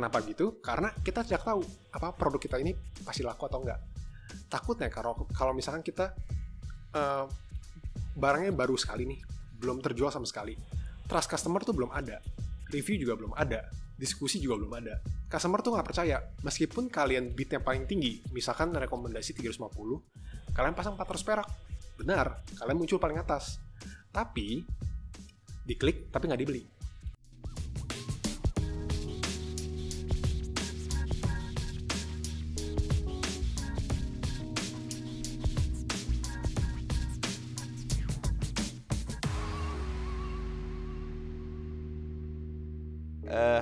Kenapa gitu? Karena kita tidak tahu apa produk kita ini pasti laku atau enggak. Takutnya kalau kalau misalkan kita uh, barangnya baru sekali nih, belum terjual sama sekali. Trust customer tuh belum ada. Review juga belum ada. Diskusi juga belum ada. Customer tuh nggak percaya. Meskipun kalian bidnya paling tinggi, misalkan rekomendasi 350, kalian pasang 400 perak. Benar, kalian muncul paling atas. Tapi, diklik tapi nggak dibeli.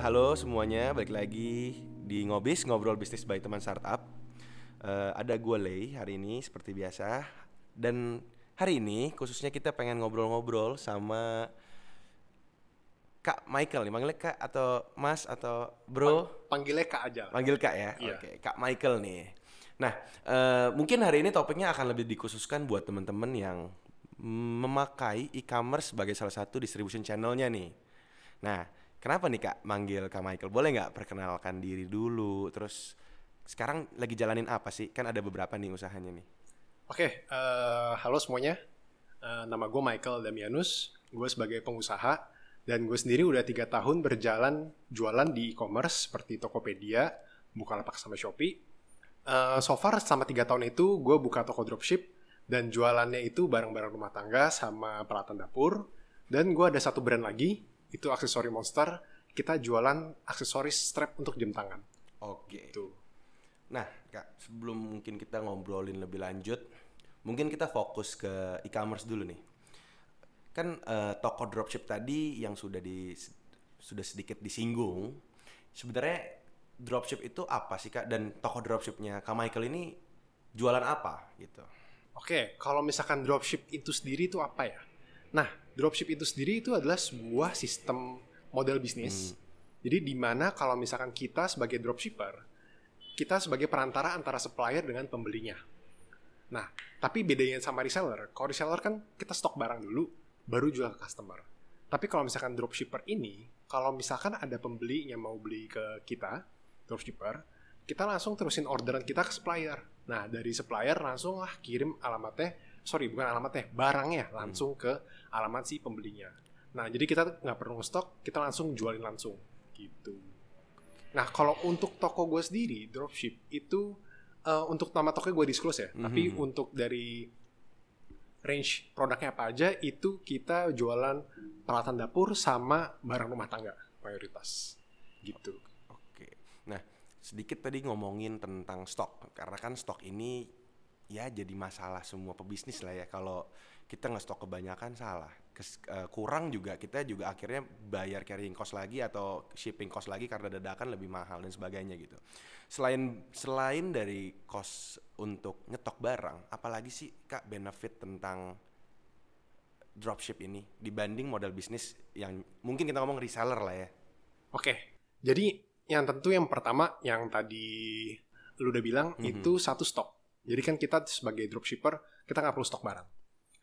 Halo semuanya, balik lagi di Ngobis, Ngobrol Bisnis by Teman Startup uh, Ada gue Lei hari ini seperti biasa Dan hari ini khususnya kita pengen ngobrol-ngobrol sama Kak Michael nih, manggilnya Kak atau Mas atau Bro? Panggilnya Kak aja Panggil Kak ya? Iya. Oke, Kak Michael nih Nah, uh, mungkin hari ini topiknya akan lebih dikhususkan buat teman-teman yang memakai e-commerce sebagai salah satu distribution channelnya nih Nah, Kenapa nih kak manggil kak Michael? Boleh nggak perkenalkan diri dulu? Terus sekarang lagi jalanin apa sih? Kan ada beberapa nih usahanya nih. Oke, uh, halo semuanya. Uh, nama gue Michael Damianus. Gue sebagai pengusaha dan gue sendiri udah tiga tahun berjalan jualan di e-commerce seperti Tokopedia, Bukalapak sama Shopee. Uh, so far selama tiga tahun itu gue buka toko dropship dan jualannya itu barang-barang rumah tangga sama peralatan dapur. Dan gue ada satu brand lagi itu aksesori monster kita jualan aksesoris strap untuk jam tangan. Oke. Itu nah kak sebelum mungkin kita ngobrolin lebih lanjut mungkin kita fokus ke e-commerce dulu nih. Kan uh, toko dropship tadi yang sudah di sudah sedikit disinggung sebenarnya dropship itu apa sih kak? Dan toko dropshipnya kak Michael ini jualan apa gitu? Oke kalau misalkan dropship itu sendiri itu apa ya? Nah, dropship itu sendiri itu adalah sebuah sistem model bisnis. Hmm. Jadi di mana kalau misalkan kita sebagai dropshipper, kita sebagai perantara antara supplier dengan pembelinya. Nah, tapi bedanya sama reseller, kalau reseller kan kita stok barang dulu, baru jual ke customer. Tapi kalau misalkan dropshipper ini, kalau misalkan ada pembeli yang mau beli ke kita, dropshipper, kita langsung terusin orderan kita ke supplier. Nah, dari supplier langsung lah kirim alamatnya sorry bukan alamatnya barangnya langsung hmm. ke alamat si pembelinya nah jadi kita nggak perlu stok kita langsung jualin langsung gitu nah kalau untuk toko gue sendiri dropship itu uh, untuk nama toko gue disclose ya mm -hmm. tapi untuk dari range produknya apa aja itu kita jualan peralatan dapur sama barang rumah tangga mayoritas gitu oke nah sedikit tadi ngomongin tentang stok karena kan stok ini ya jadi masalah semua pebisnis lah ya. Kalau kita nggak stok kebanyakan salah. Kes, uh, kurang juga kita juga akhirnya bayar carrying cost lagi atau shipping cost lagi karena dadakan lebih mahal dan sebagainya gitu. Selain selain dari cost untuk nyetok barang apalagi sih kak benefit tentang dropship ini dibanding model bisnis yang mungkin kita ngomong reseller lah ya? Oke. Jadi yang tentu yang pertama yang tadi lu udah bilang mm -hmm. itu satu stok jadi kan kita sebagai dropshipper kita nggak perlu stok barang.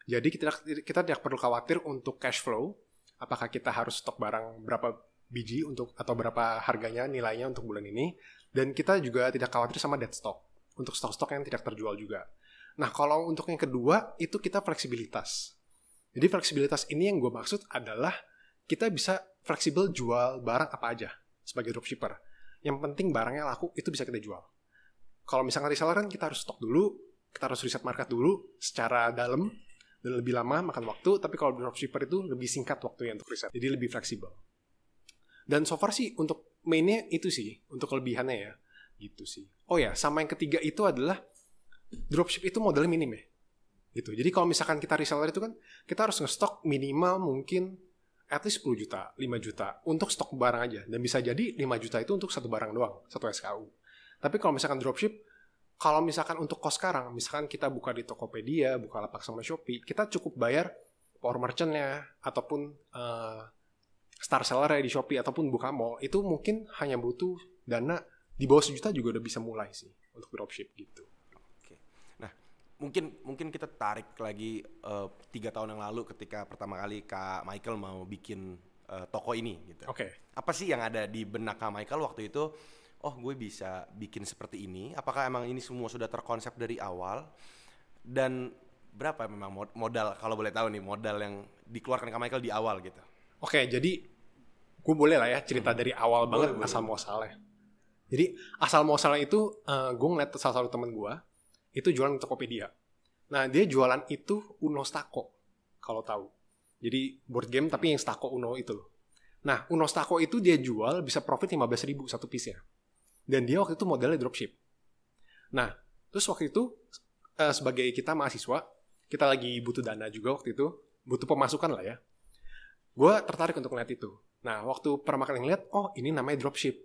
Jadi kita kita tidak perlu khawatir untuk cash flow. Apakah kita harus stok barang berapa biji untuk atau berapa harganya nilainya untuk bulan ini? Dan kita juga tidak khawatir sama dead stock untuk stok-stok yang tidak terjual juga. Nah kalau untuk yang kedua itu kita fleksibilitas. Jadi fleksibilitas ini yang gue maksud adalah kita bisa fleksibel jual barang apa aja sebagai dropshipper. Yang penting barangnya laku itu bisa kita jual kalau misalkan reseller kan kita harus stok dulu, kita harus riset market dulu secara dalam dan lebih lama makan waktu. Tapi kalau dropshipper itu lebih singkat waktunya untuk riset, jadi lebih fleksibel. Dan so far sih untuk mainnya itu sih, untuk kelebihannya ya, gitu sih. Oh ya, sama yang ketiga itu adalah dropship itu modalnya minim ya, gitu. Jadi kalau misalkan kita reseller itu kan kita harus ngestok minimal mungkin at least 10 juta, 5 juta untuk stok barang aja. Dan bisa jadi 5 juta itu untuk satu barang doang, satu SKU. Tapi kalau misalkan dropship, kalau misalkan untuk kos sekarang, misalkan kita buka di Tokopedia, buka lapak sama Shopee, kita cukup bayar power merchantnya ataupun uh, star seller di Shopee ataupun buka mall itu mungkin hanya butuh dana di bawah sejuta juga udah bisa mulai sih untuk dropship gitu. Oke. Nah, mungkin mungkin kita tarik lagi uh, tiga tahun yang lalu ketika pertama kali Kak Michael mau bikin uh, toko ini gitu. Oke. Okay. Apa sih yang ada di benak Kak Michael waktu itu? Oh, gue bisa bikin seperti ini. Apakah emang ini semua sudah terkonsep dari awal? Dan berapa memang modal kalau boleh tahu nih modal yang dikeluarkan Kak Michael di awal gitu? Oke, okay, jadi gue boleh lah ya cerita hmm. dari awal boleh, banget boleh. asal muasalnya. Jadi asal muasalnya itu uh, gue ngeliat salah satu temen gue itu jualan di Tokopedia. Nah dia jualan itu Uno Stako kalau tahu. Jadi board game tapi yang Stako Uno itu loh. Nah Uno Stako itu dia jual bisa profit 15 ribu satu piece ya. Dan dia waktu itu modelnya dropship. Nah terus waktu itu uh, sebagai kita mahasiswa kita lagi butuh dana juga waktu itu butuh pemasukan lah ya. Gue tertarik untuk ngeliat itu. Nah waktu pertama kali ngeliat oh ini namanya dropship.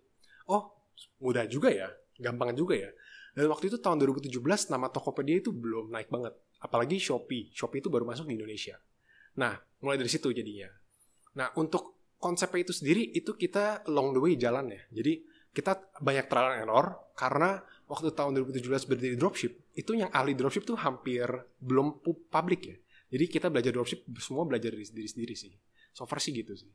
Oh mudah juga ya, gampang juga ya. Dan waktu itu tahun 2017 nama Tokopedia itu belum naik banget. Apalagi Shopee. Shopee itu baru masuk di Indonesia. Nah, mulai dari situ jadinya. Nah, untuk konsepnya itu sendiri itu kita long the way jalan ya. Jadi kita banyak trial and error karena waktu tahun 2017 berdiri dropship, itu yang ahli dropship tuh hampir belum publik ya. Jadi kita belajar dropship semua belajar dari diri sendiri sih. So far sih gitu sih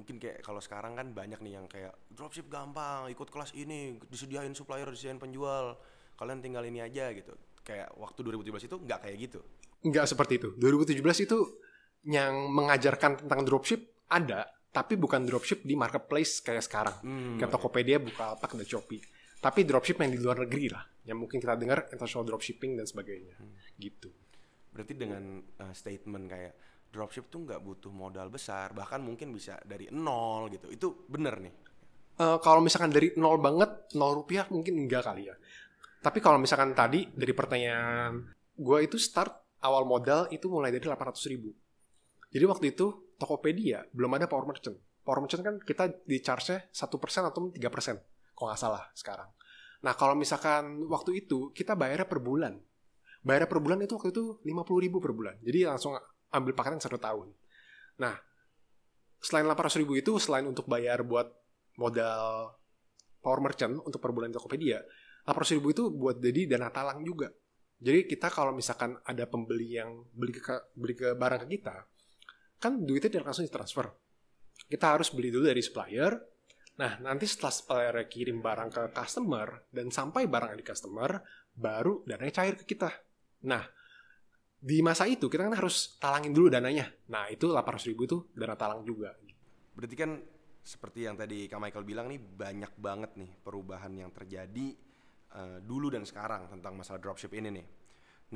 mungkin kayak kalau sekarang kan banyak nih yang kayak dropship gampang ikut kelas ini disediain supplier disediain penjual kalian tinggal ini aja gitu kayak waktu 2017 itu nggak kayak gitu nggak seperti itu 2017 itu yang mengajarkan tentang dropship ada tapi bukan dropship di marketplace kayak sekarang. Hmm, kayak Tokopedia Bukalapak dan Shopee. Tapi dropship yang di luar negeri lah. Yang mungkin kita dengar international dropshipping dan sebagainya. Hmm. gitu. Berarti dengan uh, statement kayak dropship tuh nggak butuh modal besar bahkan mungkin bisa dari nol gitu. Itu bener nih? Uh, kalau misalkan dari nol banget nol rupiah mungkin enggak kali ya. Tapi kalau misalkan tadi dari pertanyaan gue itu start awal modal itu mulai dari 800 ribu. Jadi waktu itu Tokopedia belum ada power merchant power merchant kan kita di charge-nya satu persen atau tiga persen kalau nggak salah sekarang nah kalau misalkan waktu itu kita bayarnya per bulan bayarnya per bulan itu waktu itu 50 ribu per bulan jadi langsung ambil paketan satu tahun. Nah, selain 800 ribu itu, selain untuk bayar buat modal power merchant untuk per bulan Tokopedia, 800 ribu itu buat jadi dana talang juga. Jadi kita kalau misalkan ada pembeli yang beli ke, beli ke barang ke kita, kan duitnya tidak langsung ditransfer. Kita harus beli dulu dari supplier. Nah, nanti setelah supplier kirim barang ke customer dan sampai barang di customer, baru dananya cair ke kita. Nah, di masa itu kita kan harus talangin dulu dananya. Nah itu 800 ribu itu dana talang juga. Berarti kan seperti yang tadi Kak Michael bilang nih banyak banget nih perubahan yang terjadi uh, dulu dan sekarang tentang masalah dropship ini nih.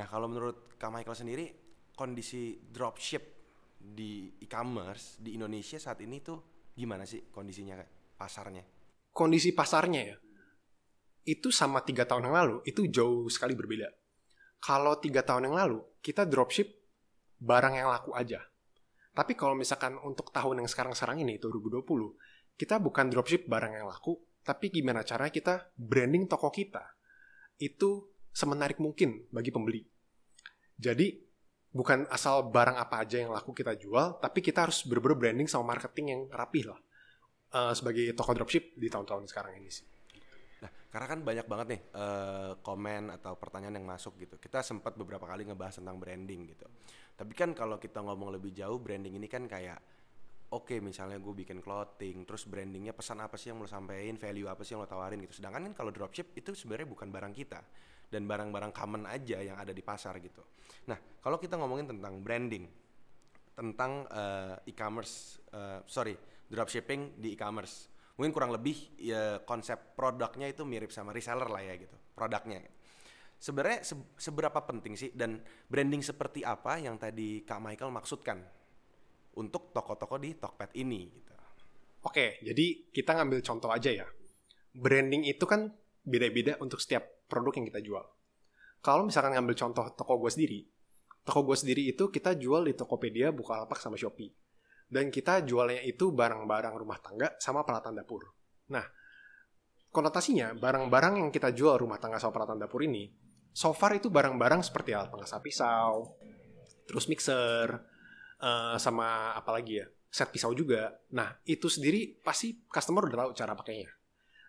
Nah kalau menurut Kak Michael sendiri kondisi dropship di e-commerce di Indonesia saat ini tuh gimana sih kondisinya pasarnya? Kondisi pasarnya ya itu sama tiga tahun yang lalu itu jauh sekali berbeda kalau tiga tahun yang lalu kita dropship barang yang laku aja. Tapi kalau misalkan untuk tahun yang sekarang-sekarang ini 2020, kita bukan dropship barang yang laku, tapi gimana caranya kita branding toko kita itu semenarik mungkin bagi pembeli. Jadi bukan asal barang apa aja yang laku kita jual, tapi kita harus bener-bener branding sama marketing yang rapih lah uh, sebagai toko dropship di tahun-tahun sekarang ini sih. Karena kan banyak banget nih uh, komen atau pertanyaan yang masuk gitu. Kita sempat beberapa kali ngebahas tentang branding gitu. Tapi kan kalau kita ngomong lebih jauh, branding ini kan kayak oke misalnya gue bikin clothing, terus brandingnya pesan apa sih yang lo sampein, value apa sih yang lo tawarin gitu. Sedangkan kan kalau dropship itu sebenarnya bukan barang kita dan barang-barang common aja yang ada di pasar gitu. Nah kalau kita ngomongin tentang branding, tentang uh, e-commerce, uh, sorry dropshipping di e-commerce mungkin kurang lebih ya konsep produknya itu mirip sama reseller lah ya gitu produknya sebenarnya se seberapa penting sih dan branding seperti apa yang tadi Kak Michael maksudkan untuk toko-toko di Tokped ini gitu. Oke, jadi kita ngambil contoh aja ya. Branding itu kan beda-beda untuk setiap produk yang kita jual. Kalau misalkan ngambil contoh toko gue sendiri, toko gue sendiri itu kita jual di Tokopedia, Bukalapak, sama Shopee dan kita jualnya itu barang-barang rumah tangga sama peralatan dapur. Nah, konotasinya barang-barang yang kita jual rumah tangga sama peralatan dapur ini, so far itu barang-barang seperti alat pengasah pisau, terus mixer, uh, sama apa lagi ya, set pisau juga. Nah, itu sendiri pasti customer udah tahu cara pakainya.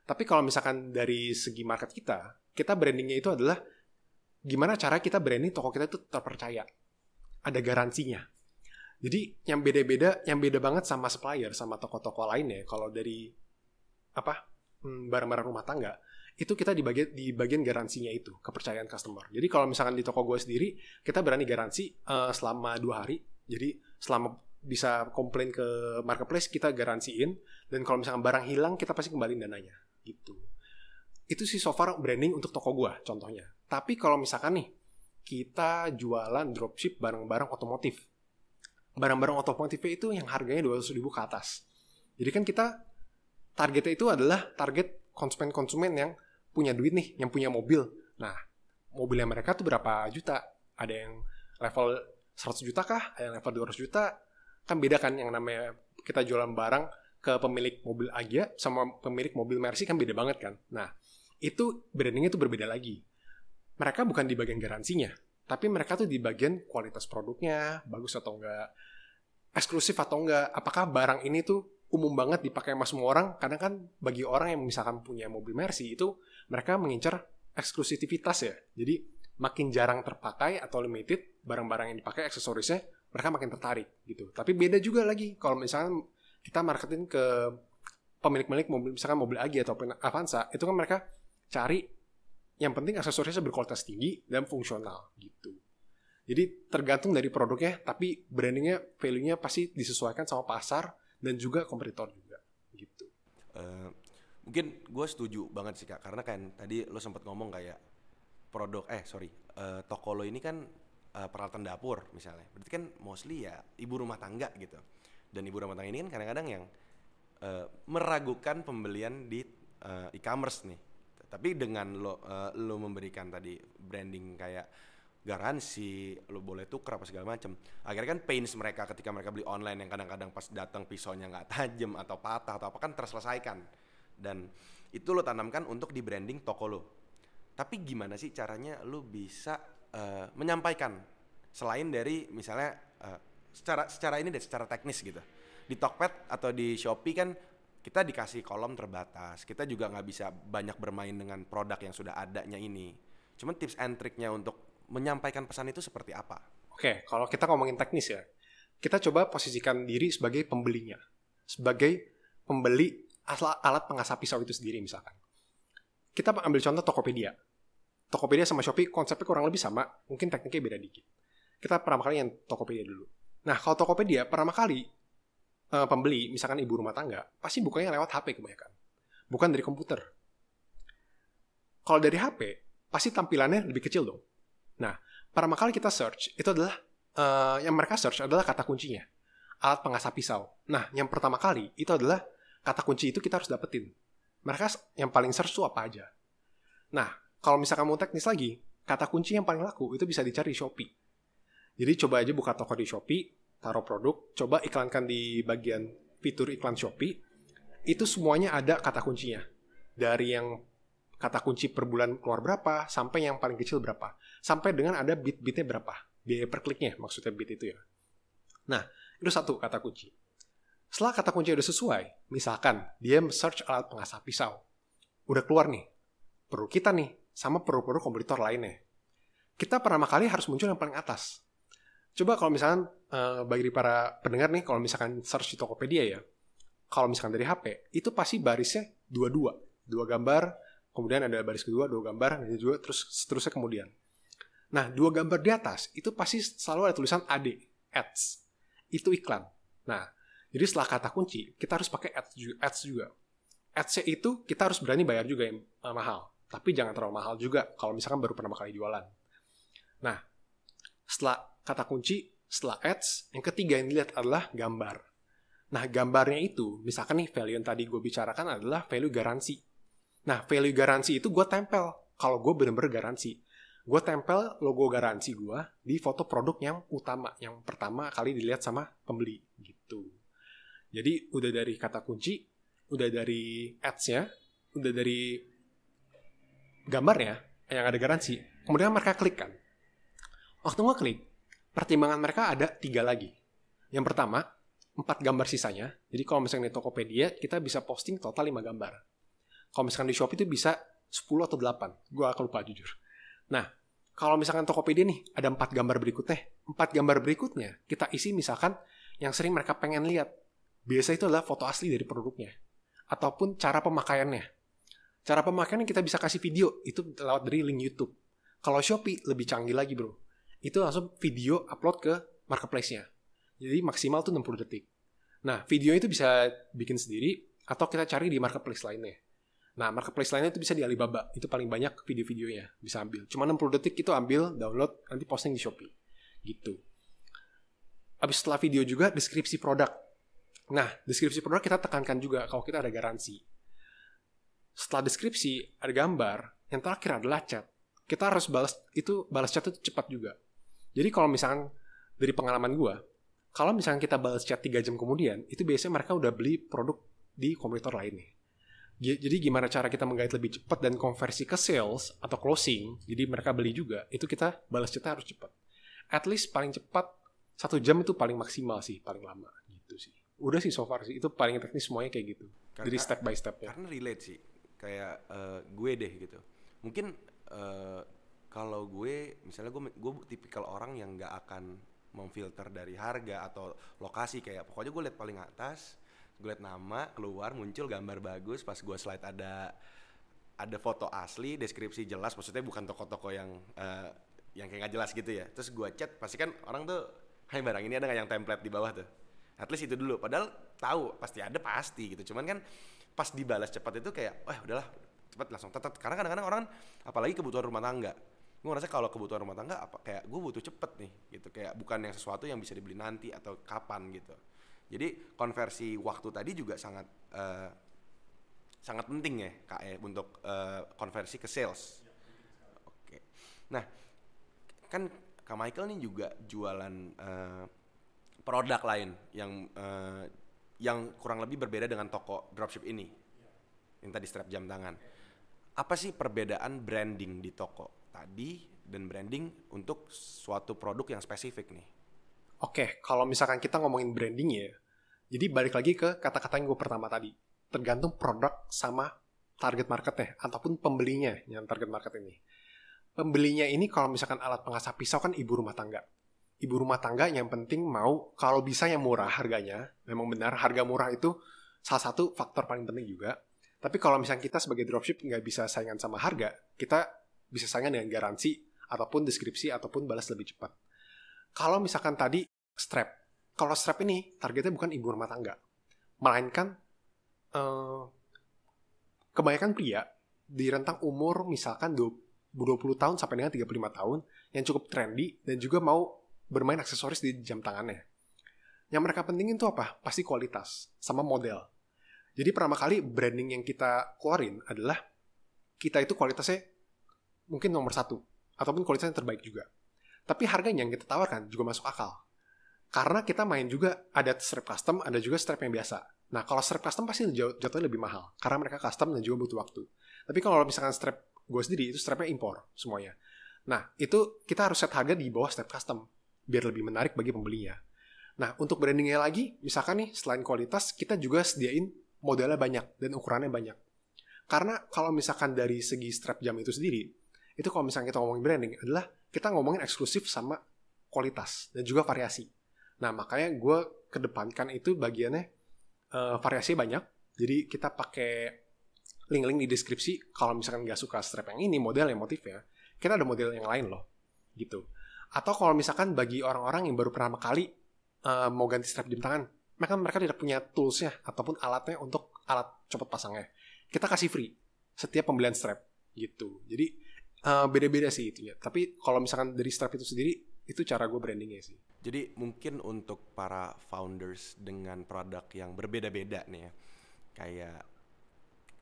Tapi kalau misalkan dari segi market kita, kita brandingnya itu adalah gimana cara kita branding toko kita itu terpercaya. Ada garansinya Jadi yang beda-beda, yang beda banget sama supplier, sama toko-toko lainnya, kalau dari apa hmm, barang-barang rumah tangga, itu kita di bagian di bagian garansinya itu kepercayaan customer. Jadi kalau misalkan di toko gue sendiri, kita berani garansi uh, selama dua hari. Jadi selama bisa komplain ke marketplace kita garansiin dan kalau misalkan barang hilang kita pasti kembaliin dananya gitu. Itu sih so far branding untuk toko gue contohnya. Tapi kalau misalkan nih kita jualan dropship barang-barang otomotif barang-barang otomotif itu yang harganya 200 ribu ke atas. Jadi kan kita targetnya itu adalah target konsumen-konsumen yang punya duit nih, yang punya mobil. Nah, mobilnya mereka tuh berapa juta? Ada yang level 100 juta kah? Ada yang level 200 juta? Kan beda kan yang namanya kita jualan barang ke pemilik mobil Agia sama pemilik mobil Mercy kan beda banget kan. Nah, itu brandingnya tuh berbeda lagi. Mereka bukan di bagian garansinya, tapi mereka tuh di bagian kualitas produknya bagus atau enggak eksklusif atau enggak apakah barang ini tuh umum banget dipakai sama semua orang? Kadang kan bagi orang yang misalkan punya mobil Mercy itu mereka mengincar eksklusivitas ya. Jadi makin jarang terpakai atau limited barang-barang yang dipakai aksesorisnya mereka makin tertarik gitu. Tapi beda juga lagi kalau misalkan kita marketing ke pemilik-pemilik mobil misalkan mobil Agi ataupun Avanza itu kan mereka cari yang penting aksesorisnya berkualitas tinggi dan fungsional gitu. Jadi tergantung dari produknya, tapi brandingnya, value-nya pasti disesuaikan sama pasar dan juga kompetitor juga gitu. Uh, mungkin gue setuju banget sih kak, karena kan tadi lo sempat ngomong kayak produk, eh sorry, uh, toko lo ini kan uh, peralatan dapur misalnya, berarti kan mostly ya ibu rumah tangga gitu. Dan ibu rumah tangga ini kan kadang-kadang yang uh, meragukan pembelian di uh, e-commerce nih tapi dengan lo uh, lo memberikan tadi branding kayak garansi lo boleh tuker apa segala macam akhirnya kan pains mereka ketika mereka beli online yang kadang-kadang pas datang pisaunya nggak tajam atau patah atau apa kan terselesaikan. Dan itu lo tanamkan untuk di branding toko lo. Tapi gimana sih caranya lo bisa uh, menyampaikan? Selain dari misalnya uh, secara secara ini deh secara teknis gitu. Di Tokped atau di Shopee kan kita dikasih kolom terbatas. Kita juga nggak bisa banyak bermain dengan produk yang sudah adanya ini. Cuman tips and triknya untuk menyampaikan pesan itu seperti apa? Oke kalau kita ngomongin teknis ya kita coba posisikan diri sebagai pembelinya. Sebagai pembeli alat pengasap pisau itu sendiri misalkan. Kita ambil contoh Tokopedia. Tokopedia sama Shopee konsepnya kurang lebih sama mungkin tekniknya beda dikit. Kita pertama kali yang Tokopedia dulu. Nah kalau Tokopedia pertama kali uh, pembeli, misalkan ibu rumah tangga, pasti bukanya lewat HP kebanyakan. Bukan dari komputer. Kalau dari HP, pasti tampilannya lebih kecil dong. Nah, pertama kali kita search, itu adalah, uh, yang mereka search adalah kata kuncinya. Alat pengasap pisau. Nah, yang pertama kali, itu adalah kata kunci itu kita harus dapetin. Mereka yang paling search itu apa aja. Nah, kalau misalkan mau teknis lagi, kata kunci yang paling laku itu bisa dicari di Shopee. Jadi coba aja buka toko di Shopee, taruh produk, coba iklankan di bagian fitur iklan Shopee, itu semuanya ada kata kuncinya. Dari yang kata kunci per bulan keluar berapa, sampai yang paling kecil berapa. Sampai dengan ada bit-bitnya berapa. Biaya per kliknya, maksudnya bit itu ya. Nah, itu satu kata kunci. Setelah kata kunci udah sesuai, misalkan dia search alat pengasah pisau. Udah keluar nih, perlu kita nih, sama perlu-perlu kompetitor lainnya. Kita pertama kali harus muncul yang paling atas. Coba kalau misalkan uh, bagi para pendengar nih, kalau misalkan search di Tokopedia ya, kalau misalkan dari HP, itu pasti barisnya dua-dua. Dua gambar, kemudian ada baris kedua, dua gambar, dan juga terus seterusnya kemudian. Nah, dua gambar di atas, itu pasti selalu ada tulisan AD, ads. Itu iklan. Nah, jadi setelah kata kunci, kita harus pakai ads juga. Ads juga. ads itu kita harus berani bayar juga yang uh, mahal. Tapi jangan terlalu mahal juga kalau misalkan baru pertama kali jualan. Nah, setelah kata kunci, setelah ads, yang ketiga yang dilihat adalah gambar. Nah, gambarnya itu, misalkan nih value yang tadi gue bicarakan adalah value garansi. Nah, value garansi itu gue tempel. Kalau gue bener-bener garansi. Gue tempel logo garansi gue di foto produk yang utama. Yang pertama kali dilihat sama pembeli. Gitu. Jadi, udah dari kata kunci, udah dari ads-nya, udah dari gambarnya yang ada garansi. Kemudian mereka klik kan. Waktu gue klik, pertimbangan mereka ada tiga lagi. Yang pertama, empat gambar sisanya. Jadi kalau misalnya di Tokopedia, kita bisa posting total lima gambar. Kalau misalkan di Shopee itu bisa 10 atau 8. Gue akan lupa jujur. Nah, kalau misalkan Tokopedia nih ada empat gambar berikutnya, empat gambar berikutnya kita isi misalkan yang sering mereka pengen lihat. Biasa itu adalah foto asli dari produknya ataupun cara pemakaiannya. Cara pemakaiannya kita bisa kasih video itu lewat dari link YouTube. Kalau Shopee lebih canggih lagi bro, itu langsung video upload ke marketplace-nya. Jadi maksimal tuh 60 detik. Nah video itu bisa bikin sendiri atau kita cari di marketplace lainnya. Nah, marketplace lainnya itu bisa di Alibaba. Itu paling banyak video-videonya bisa ambil. Cuma 60 detik itu ambil, download, nanti posting di Shopee. Gitu. Habis setelah video juga deskripsi produk. Nah, deskripsi produk kita tekankan juga kalau kita ada garansi. Setelah deskripsi ada gambar, yang terakhir adalah chat. Kita harus balas itu balas chat itu cepat juga. Jadi kalau misalkan dari pengalaman gue, kalau misalkan kita balas chat 3 jam kemudian, itu biasanya mereka udah beli produk di kompetitor lainnya. Jadi gimana cara kita menggait lebih cepat dan konversi ke sales atau closing, jadi mereka beli juga, itu kita balas chatnya harus cepat. At least paling cepat satu jam itu paling maksimal sih, paling lama gitu sih. Udah sih so far sih, itu paling teknis semuanya kayak gitu. Karena, jadi step by step ya. Karena relate sih, kayak uh, gue deh gitu. Mungkin uh, kalau gue, misalnya gue gue tipikal orang yang nggak akan memfilter dari harga atau lokasi. Kayak pokoknya gue lihat paling atas gue liat nama keluar muncul gambar bagus pas gue slide ada ada foto asli deskripsi jelas maksudnya bukan toko-toko yang uh, yang kayak gak jelas gitu ya. Terus gue chat pasti kan orang tuh hai barang ini ada nggak yang template di bawah tuh? At least itu dulu. Padahal tahu pasti ada pasti gitu. Cuman kan pas dibalas cepat itu kayak wah udahlah cepat langsung tetet. Karena kadang-kadang orang apalagi kebutuhan rumah tangga gue ngerasa kalau kebutuhan rumah tangga apa kayak gue butuh cepet nih gitu kayak bukan yang sesuatu yang bisa dibeli nanti atau kapan gitu jadi konversi waktu tadi juga sangat uh, sangat penting ya kak ya untuk uh, konversi ke sales. Oke. Nah kan kak Michael nih juga jualan uh, produk lain yang uh, yang kurang lebih berbeda dengan toko dropship ini yang tadi strap jam tangan. Apa sih perbedaan branding di toko tadi dan branding untuk suatu produk yang spesifik nih? Oke, kalau misalkan kita ngomongin branding ya, jadi balik lagi ke kata-kata yang gue pertama tadi. Tergantung produk sama target marketnya, ataupun pembelinya yang target market ini. Pembelinya ini kalau misalkan alat pengasah pisau kan ibu rumah tangga. Ibu rumah tangga yang penting mau, kalau bisa yang murah harganya, memang benar harga murah itu salah satu faktor paling penting juga. Tapi kalau misalnya kita sebagai dropship nggak bisa saingan sama harga, kita bisa saingan dengan garansi, ataupun deskripsi, ataupun balas lebih cepat. Kalau misalkan tadi strap. Kalau strap ini targetnya bukan ibu rumah tangga, melainkan uh, kebanyakan pria di rentang umur misalkan 20 tahun sampai dengan 35 tahun yang cukup trendy dan juga mau bermain aksesoris di jam tangannya. Yang mereka pentingin itu apa? Pasti kualitas sama model. Jadi pertama kali branding yang kita keluarin adalah kita itu kualitasnya mungkin nomor satu ataupun kualitasnya terbaik juga. Tapi harganya yang kita tawarkan juga masuk akal. Karena kita main juga ada strap custom, ada juga strap yang biasa. Nah, kalau strap custom pasti jatuhnya lebih mahal. Karena mereka custom dan juga butuh waktu. Tapi kalau misalkan strap gue sendiri, itu strapnya impor semuanya. Nah, itu kita harus set harga di bawah strap custom. Biar lebih menarik bagi pembelinya. Nah, untuk brandingnya lagi, misalkan nih, selain kualitas, kita juga sediain modelnya banyak dan ukurannya banyak. Karena kalau misalkan dari segi strap jam itu sendiri, itu kalau misalkan kita ngomongin branding adalah kita ngomongin eksklusif sama kualitas dan juga variasi. Nah, makanya gue kedepankan itu bagiannya uh, variasi banyak. Jadi kita pakai link-link di deskripsi. Kalau misalkan nggak suka strap yang ini, model yang motif ya, kita ada model yang lain loh. Gitu. Atau kalau misalkan bagi orang-orang yang baru pertama kali uh, mau ganti strap jam tangan, mereka mereka tidak punya toolsnya ataupun alatnya untuk alat copot pasangnya. Kita kasih free setiap pembelian strap gitu. Jadi uh, beda-beda sih itu ya. Tapi kalau misalkan dari strap itu sendiri, itu cara gue brandingnya sih. Jadi mungkin untuk para founders dengan produk yang berbeda-beda nih ya, kayak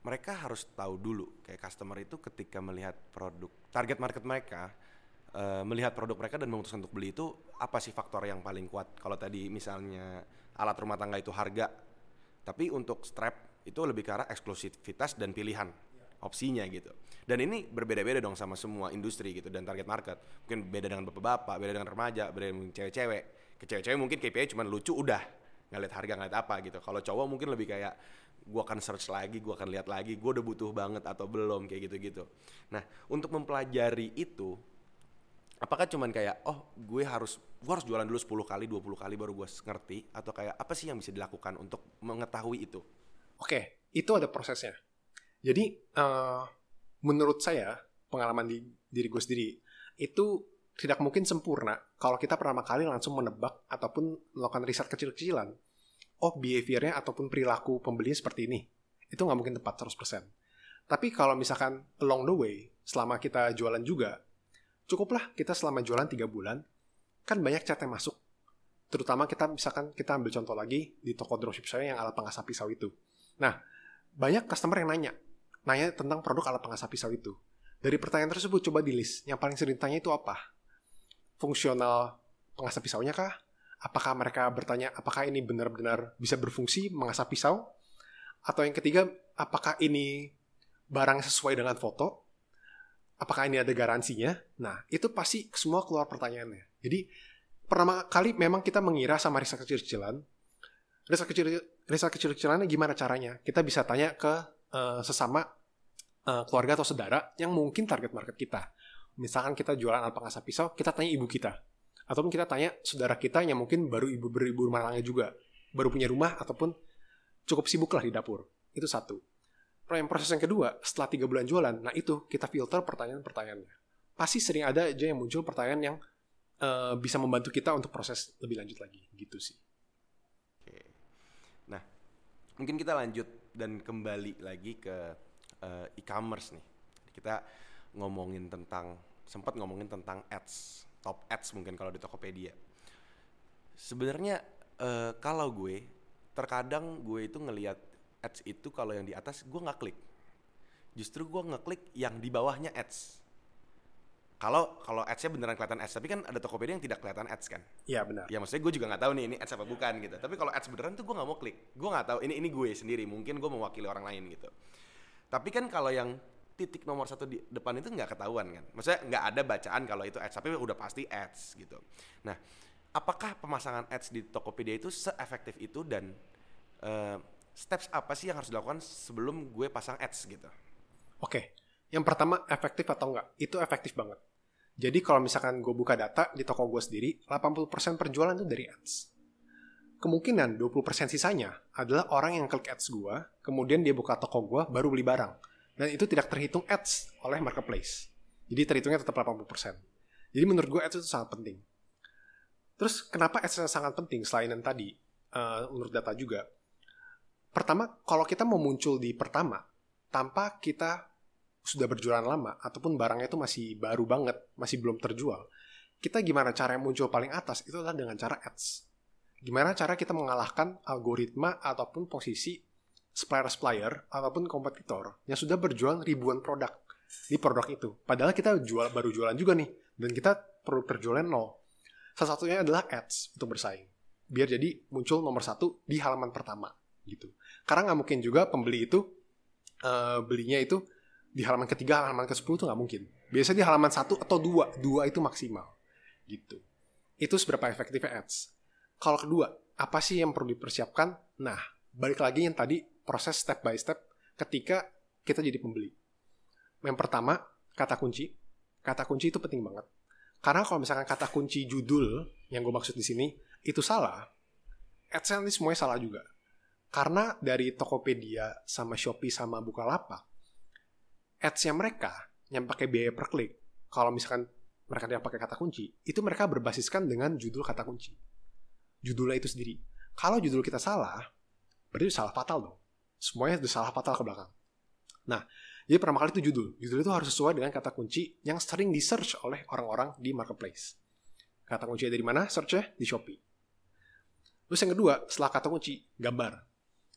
mereka harus tahu dulu kayak customer itu ketika melihat produk target market mereka uh, melihat produk mereka dan memutuskan untuk beli itu apa sih faktor yang paling kuat kalau tadi misalnya alat rumah tangga itu harga tapi untuk strap itu lebih ke arah eksklusivitas dan pilihan opsinya gitu. Dan ini berbeda-beda dong sama semua industri gitu dan target market. Mungkin beda dengan bapak-bapak, beda dengan remaja, beda dengan cewek-cewek. Ke cewek-cewek mungkin KPI cuma lucu udah nggak lihat harga nggak lihat apa gitu. Kalau cowok mungkin lebih kayak gue akan search lagi, gue akan lihat lagi, gue udah butuh banget atau belum kayak gitu-gitu. Nah untuk mempelajari itu apakah cuman kayak oh gue harus gue harus jualan dulu 10 kali 20 kali baru gue ngerti atau kayak apa sih yang bisa dilakukan untuk mengetahui itu Oke, itu ada prosesnya. Jadi uh, menurut saya pengalaman di diri gue sendiri itu tidak mungkin sempurna kalau kita pertama kali langsung menebak ataupun melakukan riset kecil-kecilan. Oh, behaviornya ataupun perilaku pembeli seperti ini. Itu nggak mungkin tepat 100%. Tapi kalau misalkan along the way, selama kita jualan juga, cukuplah kita selama jualan 3 bulan, kan banyak chat yang masuk. Terutama kita misalkan kita ambil contoh lagi di toko dropship saya yang alat pengasap pisau itu. Nah, banyak customer yang nanya, nanya tentang produk alat pengasap pisau itu. Dari pertanyaan tersebut coba di list. Yang paling sering ditanya itu apa? Fungsional pengasap pisaunya kah? Apakah mereka bertanya apakah ini benar-benar bisa berfungsi mengasap pisau? Atau yang ketiga, apakah ini barang sesuai dengan foto? Apakah ini ada garansinya? Nah, itu pasti semua keluar pertanyaannya. Jadi, pertama kali memang kita mengira sama riset kecil-kecilan. Riset kecil riset kecil-kecilannya gimana caranya? Kita bisa tanya ke uh, sesama uh, keluarga atau saudara yang mungkin target market kita. Misalkan kita jualan alat pengasap pisau, kita tanya ibu kita. Ataupun kita tanya saudara kita yang mungkin baru ibu beribu rumah tangga juga. Baru punya rumah ataupun cukup sibuk lah di dapur. Itu satu. Yang proses yang kedua, setelah tiga bulan jualan, nah itu kita filter pertanyaan-pertanyaannya. Pasti sering ada aja yang muncul pertanyaan yang uh, bisa membantu kita untuk proses lebih lanjut lagi. Gitu sih. Nah, mungkin kita lanjut dan kembali lagi ke uh, e-commerce nih. Kita ngomongin tentang sempat ngomongin tentang ads, top ads mungkin kalau di Tokopedia. Sebenarnya uh, kalau gue terkadang gue itu ngelihat ads itu kalau yang di atas gue nggak klik. Justru gue ngeklik yang di bawahnya ads kalau kalau ads-nya beneran kelihatan ads, tapi kan ada Tokopedia yang tidak kelihatan ads kan? Iya benar. Ya maksudnya gue juga nggak tahu nih ini ads apa bukan gitu. Tapi kalau ads beneran tuh gue nggak mau klik. Gue nggak tahu ini ini gue sendiri. Mungkin gue mewakili orang lain gitu. Tapi kan kalau yang titik nomor satu di depan itu nggak ketahuan kan? Maksudnya nggak ada bacaan kalau itu ads, tapi udah pasti ads gitu. Nah, apakah pemasangan ads di Tokopedia itu seefektif itu dan uh, steps apa sih yang harus dilakukan sebelum gue pasang ads gitu? Oke, yang pertama efektif atau enggak? Itu efektif banget jadi kalau misalkan gue buka data di toko gue sendiri, 80% penjualan itu dari ads. Kemungkinan 20% sisanya adalah orang yang klik ads gue, kemudian dia buka toko gue, baru beli barang. Dan itu tidak terhitung ads oleh marketplace. Jadi terhitungnya tetap 80%. Jadi menurut gue ads itu sangat penting. Terus kenapa ads sangat penting selain yang tadi, uh, menurut data juga. Pertama, kalau kita mau muncul di pertama, tanpa kita sudah berjualan lama ataupun barangnya itu masih baru banget, masih belum terjual, kita gimana cara yang muncul paling atas itu adalah dengan cara ads. Gimana cara kita mengalahkan algoritma ataupun posisi supplier-supplier ataupun kompetitor yang sudah berjual ribuan produk di produk itu. Padahal kita jual baru jualan juga nih dan kita perlu terjualan nol. Salah satunya adalah ads untuk bersaing. Biar jadi muncul nomor satu di halaman pertama gitu. Karena nggak mungkin juga pembeli itu uh, belinya itu di halaman ketiga, halaman ke-10 itu nggak mungkin. Biasanya di halaman satu atau dua, dua itu maksimal. Gitu. Itu seberapa efektifnya ads. Kalau kedua, apa sih yang perlu dipersiapkan? Nah, balik lagi yang tadi proses step by step ketika kita jadi pembeli. Yang pertama, kata kunci. Kata kunci itu penting banget. Karena kalau misalkan kata kunci judul yang gue maksud di sini itu salah, ads ini semuanya salah juga. Karena dari Tokopedia sama Shopee sama Bukalapak ads-nya mereka yang pakai biaya per klik, kalau misalkan mereka yang pakai kata kunci, itu mereka berbasiskan dengan judul kata kunci. Judulnya itu sendiri. Kalau judul kita salah, berarti salah fatal dong. Semuanya sudah salah fatal ke belakang. Nah, jadi pertama kali itu judul. Judul itu harus sesuai dengan kata kunci yang sering di-search oleh orang-orang di marketplace. Kata kunci dari mana? Search-nya di Shopee. Terus yang kedua, setelah kata kunci, gambar.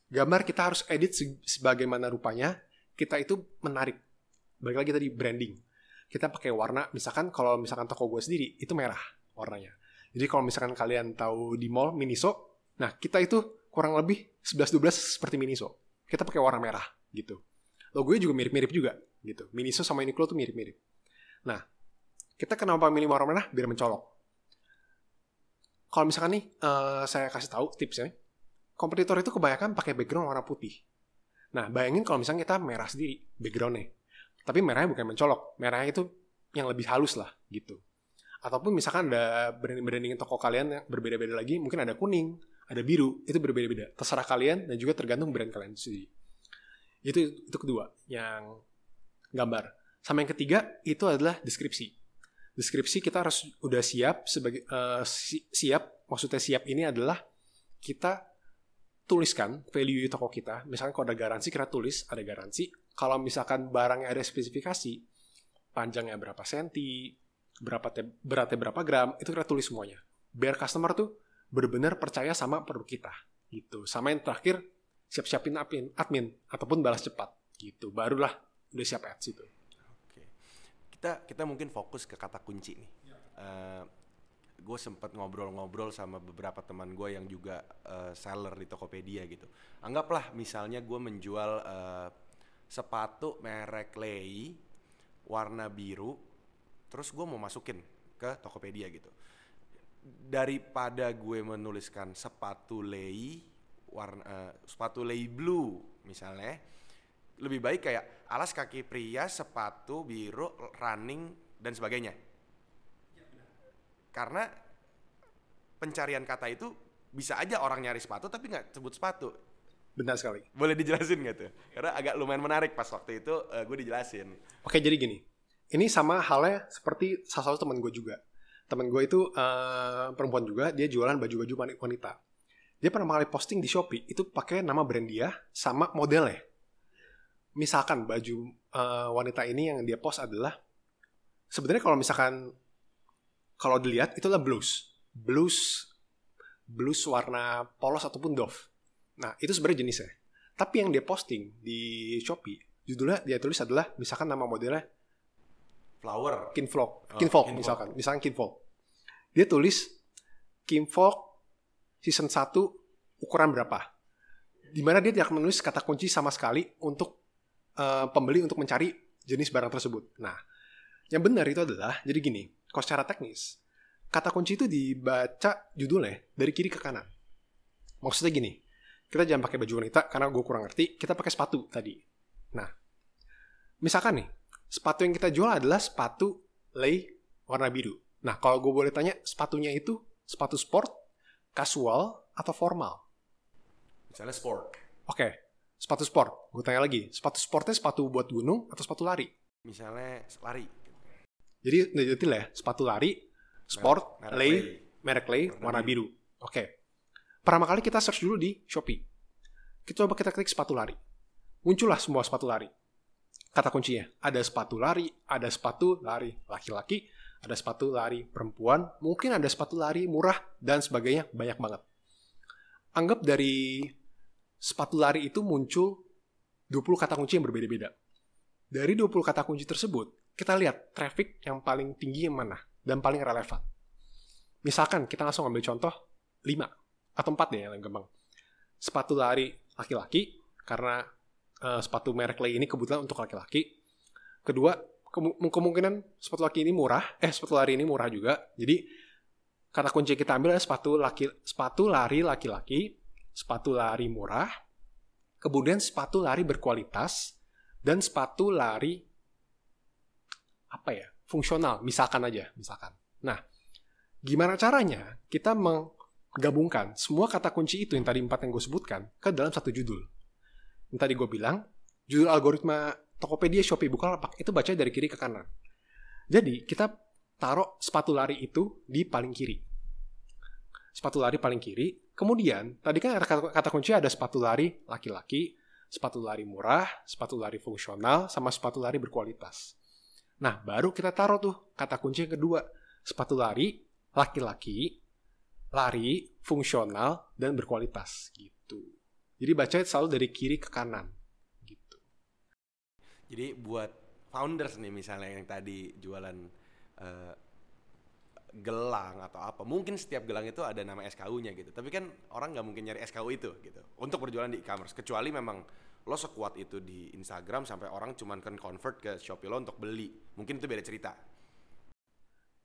Gambar kita harus edit sebagaimana rupanya, kita itu menarik balik lagi tadi branding. Kita pakai warna misalkan kalau misalkan toko gue sendiri itu merah warnanya. Jadi kalau misalkan kalian tahu di mall Miniso nah kita itu kurang lebih 11-12 seperti Miniso. Kita pakai warna merah gitu. Logonya juga mirip-mirip juga gitu. Miniso sama Uniqlo tuh mirip-mirip. Nah kita kenapa milih warna merah? Biar mencolok. Kalau misalkan nih uh, saya kasih tahu tipsnya kompetitor itu kebanyakan pakai background warna putih. Nah bayangin kalau misalnya kita merah sendiri backgroundnya tapi merahnya bukan mencolok merahnya itu yang lebih halus lah gitu ataupun misalkan ada branding-branding toko kalian yang berbeda-beda lagi, mungkin ada kuning, ada biru, itu berbeda-beda. Terserah kalian dan juga tergantung brand kalian sendiri. Itu itu kedua, yang gambar. Sama yang ketiga itu adalah deskripsi. Deskripsi kita harus udah siap sebagai uh, si, siap, maksudnya siap ini adalah kita tuliskan value toko kita. Misalkan kalau ada garansi kita tulis ada garansi. Kalau misalkan barangnya ada spesifikasi, panjangnya berapa senti, berapa te, beratnya berapa gram, itu kita tulis semuanya. Biar customer tuh benar-benar percaya sama produk kita. Gitu. Sama yang terakhir, siap-siapin admin, admin ataupun balas cepat. Gitu. Barulah udah siap ads itu. Oke. Kita kita mungkin fokus ke kata kunci nih. Ya. Uh, gue sempet ngobrol-ngobrol sama beberapa teman gue yang juga uh, seller di Tokopedia gitu. Anggaplah misalnya gue menjual uh, sepatu merek Lei warna biru terus gue mau masukin ke Tokopedia gitu daripada gue menuliskan sepatu lei warna uh, sepatu lei blue misalnya lebih baik kayak alas kaki pria sepatu biru running dan sebagainya karena pencarian kata itu bisa aja orang nyari sepatu tapi nggak sebut sepatu Benar sekali. Boleh dijelasin gak tuh? Karena agak lumayan menarik pas waktu itu uh, gue dijelasin. Oke, jadi gini. Ini sama halnya seperti salah satu teman gue juga. Teman gue itu uh, perempuan juga, dia jualan baju-baju wanita. Dia pernah kali posting di Shopee, itu pakai nama brand dia sama modelnya. Misalkan baju uh, wanita ini yang dia post adalah sebenarnya kalau misalkan kalau dilihat itu adalah blues. Blues blues warna polos ataupun doff Nah, itu sebenarnya jenisnya. Tapi yang dia posting di Shopee, judulnya dia tulis adalah misalkan nama modelnya Flower. Kinfolk. Oh, Kinfolk misalkan. Misalkan Kinfolk. Dia tulis Kinfolk season 1 ukuran berapa. Di mana dia tidak menulis kata kunci sama sekali untuk uh, pembeli untuk mencari jenis barang tersebut. Nah, yang benar itu adalah, jadi gini, kalau secara teknis, kata kunci itu dibaca judulnya dari kiri ke kanan. Maksudnya gini, kita jangan pakai baju wanita karena gue kurang ngerti kita pakai sepatu tadi. Nah misalkan nih sepatu yang kita jual adalah sepatu lay warna biru. Nah kalau gue boleh tanya sepatunya itu sepatu sport casual atau formal? Misalnya sport. Oke okay. sepatu sport. Gue tanya lagi sepatu sportnya sepatu buat gunung atau sepatu lari? Misalnya lari jadi udah detail ya sepatu lari sport merek, merek lay, lay merek lay warna, warna biru, biru. oke okay. Pertama kali kita search dulu di Shopee. Kita coba kita klik sepatu lari. Muncullah semua sepatu lari. Kata kuncinya, ada sepatu lari, ada sepatu lari laki-laki, ada sepatu lari perempuan, mungkin ada sepatu lari murah, dan sebagainya, banyak banget. Anggap dari sepatu lari itu muncul 20 kata kunci yang berbeda-beda. Dari 20 kata kunci tersebut, kita lihat traffic yang paling tinggi yang mana, dan paling relevan. Misalkan kita langsung ambil contoh 5 atau empat deh yang gampang. Sepatu lari laki-laki karena uh, sepatu merek Lay ini kebetulan untuk laki-laki. Kedua, ke kemungkinan sepatu laki ini murah, eh sepatu lari ini murah juga. Jadi kata kunci kita ambil adalah sepatu laki sepatu lari laki-laki, sepatu lari murah, kemudian sepatu lari berkualitas dan sepatu lari apa ya? fungsional, misalkan aja, misalkan. Nah, gimana caranya kita meng gabungkan semua kata kunci itu yang tadi empat yang gue sebutkan ke dalam satu judul. Yang tadi gue bilang, judul algoritma Tokopedia, Shopee, Bukalapak itu baca dari kiri ke kanan. Jadi kita taruh sepatu lari itu di paling kiri. Sepatu lari paling kiri. Kemudian tadi kan kata, kata kunci ada sepatu lari laki-laki, sepatu lari murah, sepatu lari fungsional, sama sepatu lari berkualitas. Nah, baru kita taruh tuh kata kunci yang kedua. Sepatu lari laki-laki, lari, fungsional, dan berkualitas gitu. Jadi baca selalu dari kiri ke kanan gitu. Jadi buat founders nih misalnya yang tadi jualan uh, gelang atau apa, mungkin setiap gelang itu ada nama SKU-nya gitu. Tapi kan orang nggak mungkin nyari SKU itu gitu untuk berjualan di e-commerce kecuali memang lo sekuat itu di Instagram sampai orang cuman kan convert ke Shopee lo untuk beli. Mungkin itu beda cerita.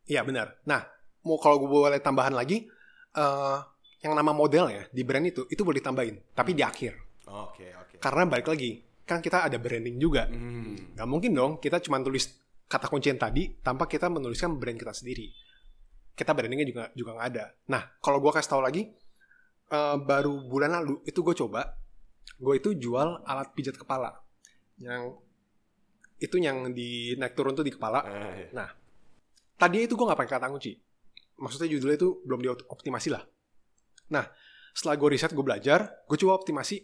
Iya benar. Nah, mau kalau gue boleh tambahan lagi, uh, yang nama modelnya di brand itu itu boleh ditambahin tapi di akhir. Oke okay, oke. Okay. Karena balik lagi kan kita ada branding juga. Hmm. Gak mungkin dong kita cuma tulis kata kunci yang tadi tanpa kita menuliskan brand kita sendiri. kita brandingnya juga juga nggak ada. Nah, kalau gue kasih tahu lagi, uh, baru bulan lalu itu gue coba, gue itu jual alat pijat kepala yang itu yang di naik turun tuh di kepala. Eh, iya. Nah, tadi itu gue nggak pakai kata kunci. Maksudnya judulnya itu belum dioptimasi lah. Nah, setelah gue riset, gue belajar, gue coba optimasi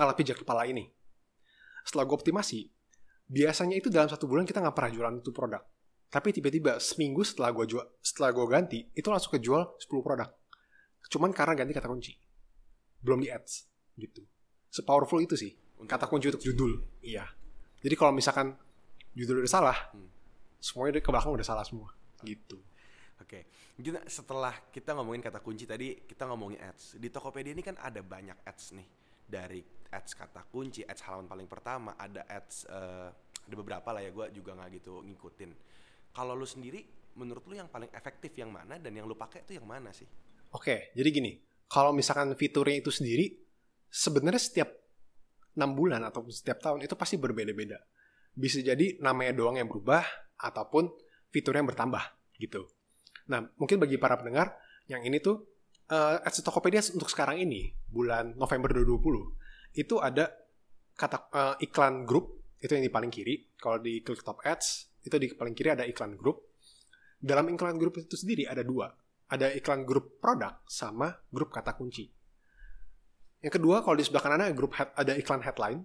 alat pijat kepala ini. Setelah gue optimasi, biasanya itu dalam satu bulan kita nggak pernah jualan itu produk. Tapi tiba-tiba seminggu setelah gue jual, setelah gue ganti, itu langsung kejual 10 produk. Cuman karena ganti kata kunci. Belum di ads. Gitu. Sepowerful itu sih. Kata kunci untuk judul. Iya. Jadi kalau misalkan judul udah salah, Hmm. semuanya ke belakang udah salah semua. Gitu. Oke, mungkin setelah kita ngomongin kata kunci tadi, kita ngomongin ads. Di Tokopedia ini kan ada banyak ads nih. Dari ads kata kunci, ads halaman paling pertama, ada ads, eh, ada beberapa lah ya, gue juga nggak gitu ngikutin. Kalau lu sendiri, menurut lu yang paling efektif yang mana dan yang lu pakai itu yang mana sih? Oke, jadi gini. Kalau misalkan fiturnya itu sendiri, sebenarnya setiap 6 bulan atau setiap tahun itu pasti berbeda-beda. Bisa jadi namanya doang yang berubah, ataupun fiturnya yang bertambah, gitu. Nah, mungkin bagi para pendengar, yang ini tuh, uh, ads Tokopedia untuk sekarang ini, bulan November 2020, itu ada kata eh, iklan grup, itu yang di paling kiri. Kalau di klik top ads, itu di paling kiri ada iklan grup. Dalam iklan grup itu sendiri ada dua, ada iklan grup produk sama grup kata kunci. Yang kedua, kalau di sebelah kanan ada grup head, ada iklan headline,